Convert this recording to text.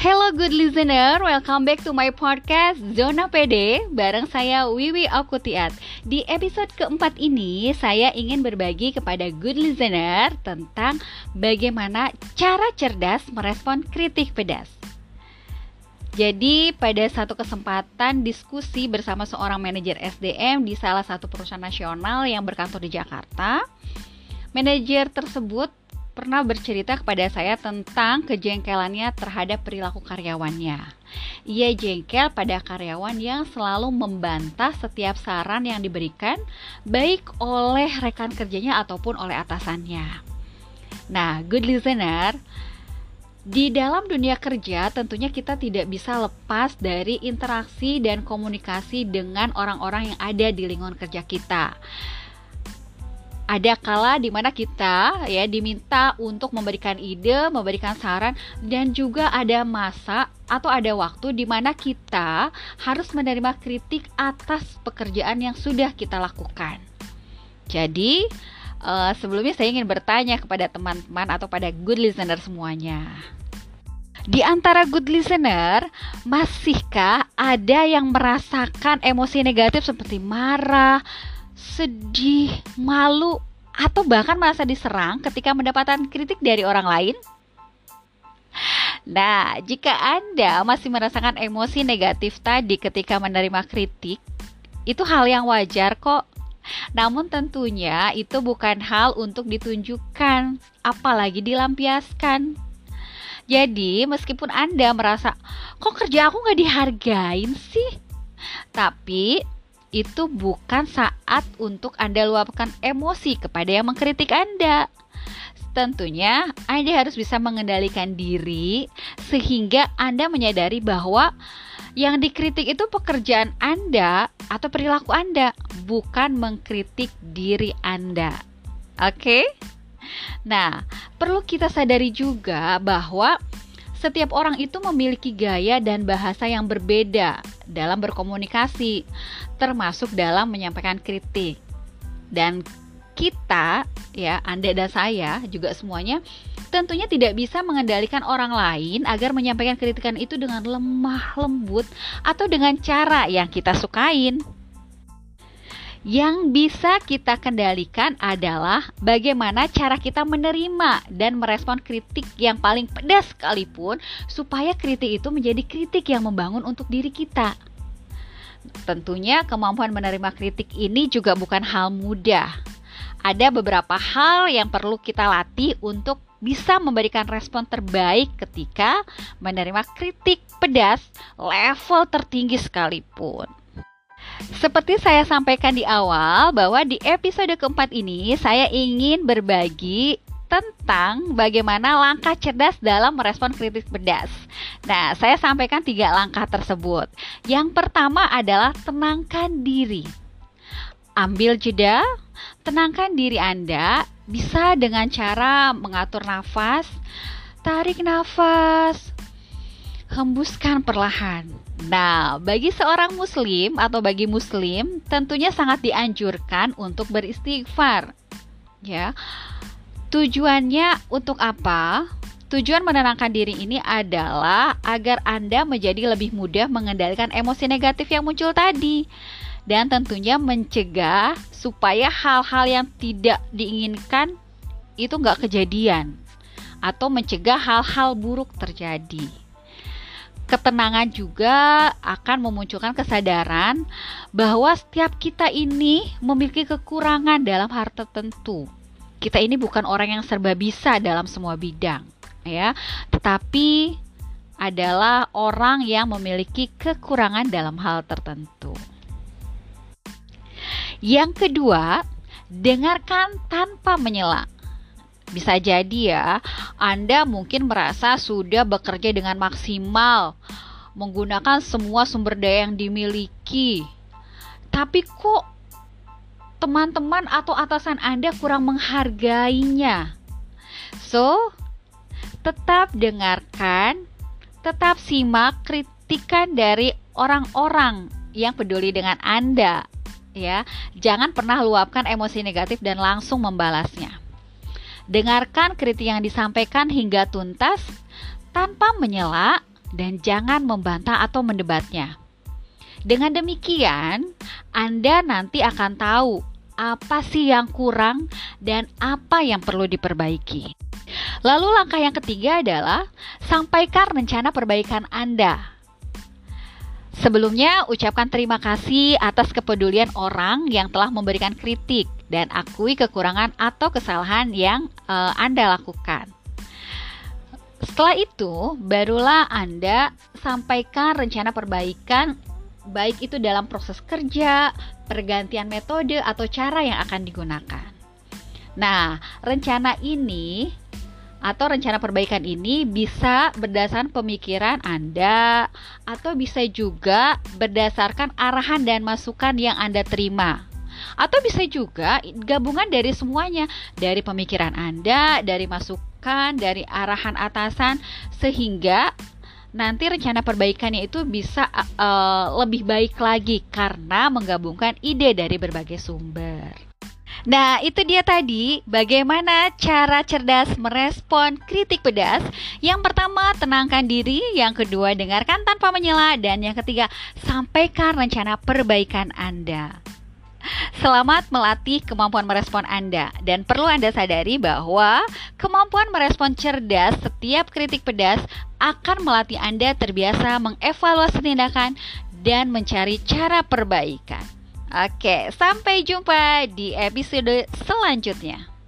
Hello good listener, welcome back to my podcast Zona PD bareng saya Wiwi Okutiat. Di episode keempat ini saya ingin berbagi kepada good listener tentang bagaimana cara cerdas merespon kritik pedas. Jadi pada satu kesempatan diskusi bersama seorang manajer SDM di salah satu perusahaan nasional yang berkantor di Jakarta, manajer tersebut pernah bercerita kepada saya tentang kejengkelannya terhadap perilaku karyawannya. Ia jengkel pada karyawan yang selalu membantah setiap saran yang diberikan, baik oleh rekan kerjanya ataupun oleh atasannya. Nah, good listener, di dalam dunia kerja, tentunya kita tidak bisa lepas dari interaksi dan komunikasi dengan orang-orang yang ada di lingkungan kerja kita ada kala di mana kita ya diminta untuk memberikan ide, memberikan saran dan juga ada masa atau ada waktu di mana kita harus menerima kritik atas pekerjaan yang sudah kita lakukan. Jadi, uh, sebelumnya saya ingin bertanya kepada teman-teman atau pada good listener semuanya. Di antara good listener, masihkah ada yang merasakan emosi negatif seperti marah, sedih, malu, atau bahkan merasa diserang ketika mendapatkan kritik dari orang lain? Nah, jika Anda masih merasakan emosi negatif tadi ketika menerima kritik, itu hal yang wajar kok. Namun tentunya itu bukan hal untuk ditunjukkan, apalagi dilampiaskan. Jadi, meskipun Anda merasa, kok kerja aku nggak dihargain sih? Tapi, itu bukan saat untuk Anda luapkan emosi kepada yang mengkritik Anda. Tentunya Anda harus bisa mengendalikan diri sehingga Anda menyadari bahwa yang dikritik itu pekerjaan Anda atau perilaku Anda, bukan mengkritik diri Anda. Oke? Nah, perlu kita sadari juga bahwa setiap orang itu memiliki gaya dan bahasa yang berbeda dalam berkomunikasi, termasuk dalam menyampaikan kritik. Dan kita, ya, Anda dan saya juga semuanya tentunya tidak bisa mengendalikan orang lain agar menyampaikan kritikan itu dengan lemah lembut atau dengan cara yang kita sukain. Yang bisa kita kendalikan adalah bagaimana cara kita menerima dan merespon kritik yang paling pedas sekalipun supaya kritik itu menjadi kritik yang membangun untuk diri kita. Tentunya kemampuan menerima kritik ini juga bukan hal mudah. Ada beberapa hal yang perlu kita latih untuk bisa memberikan respon terbaik ketika menerima kritik pedas level tertinggi sekalipun. Seperti saya sampaikan di awal bahwa di episode keempat ini saya ingin berbagi tentang bagaimana langkah cerdas dalam merespon kritik pedas. Nah, saya sampaikan tiga langkah tersebut. Yang pertama adalah tenangkan diri. Ambil jeda, tenangkan diri Anda bisa dengan cara mengatur nafas, tarik nafas, hembuskan perlahan. Nah, bagi seorang muslim atau bagi muslim tentunya sangat dianjurkan untuk beristighfar. Ya. Tujuannya untuk apa? Tujuan menenangkan diri ini adalah agar Anda menjadi lebih mudah mengendalikan emosi negatif yang muncul tadi. Dan tentunya mencegah supaya hal-hal yang tidak diinginkan itu nggak kejadian. Atau mencegah hal-hal buruk terjadi ketenangan juga akan memunculkan kesadaran bahwa setiap kita ini memiliki kekurangan dalam hal tertentu. Kita ini bukan orang yang serba bisa dalam semua bidang, ya, tetapi adalah orang yang memiliki kekurangan dalam hal tertentu. Yang kedua, dengarkan tanpa menyela. Bisa jadi ya, Anda mungkin merasa sudah bekerja dengan maksimal, menggunakan semua sumber daya yang dimiliki. Tapi kok teman-teman atau atasan Anda kurang menghargainya? So, tetap dengarkan, tetap simak kritikan dari orang-orang yang peduli dengan Anda ya. Jangan pernah luapkan emosi negatif dan langsung membalasnya. Dengarkan kritik yang disampaikan hingga tuntas tanpa menyela dan jangan membantah atau mendebatnya. Dengan demikian, Anda nanti akan tahu apa sih yang kurang dan apa yang perlu diperbaiki. Lalu langkah yang ketiga adalah sampaikan rencana perbaikan Anda. Sebelumnya, ucapkan terima kasih atas kepedulian orang yang telah memberikan kritik dan akui kekurangan atau kesalahan yang uh, Anda lakukan. Setelah itu, barulah Anda sampaikan rencana perbaikan baik itu dalam proses kerja, pergantian metode atau cara yang akan digunakan. Nah, rencana ini atau rencana perbaikan ini bisa berdasarkan pemikiran Anda atau bisa juga berdasarkan arahan dan masukan yang Anda terima. Atau bisa juga gabungan dari semuanya, dari pemikiran Anda, dari masukan, dari arahan atasan sehingga nanti rencana perbaikannya itu bisa uh, lebih baik lagi karena menggabungkan ide dari berbagai sumber. Nah, itu dia tadi bagaimana cara cerdas merespon kritik pedas. Yang pertama, tenangkan diri. Yang kedua, dengarkan tanpa menyela. Dan yang ketiga, sampaikan rencana perbaikan Anda. Selamat melatih kemampuan merespon Anda dan perlu Anda sadari bahwa kemampuan merespon cerdas setiap kritik pedas akan melatih Anda terbiasa mengevaluasi tindakan dan mencari cara perbaikan. Oke, sampai jumpa di episode selanjutnya.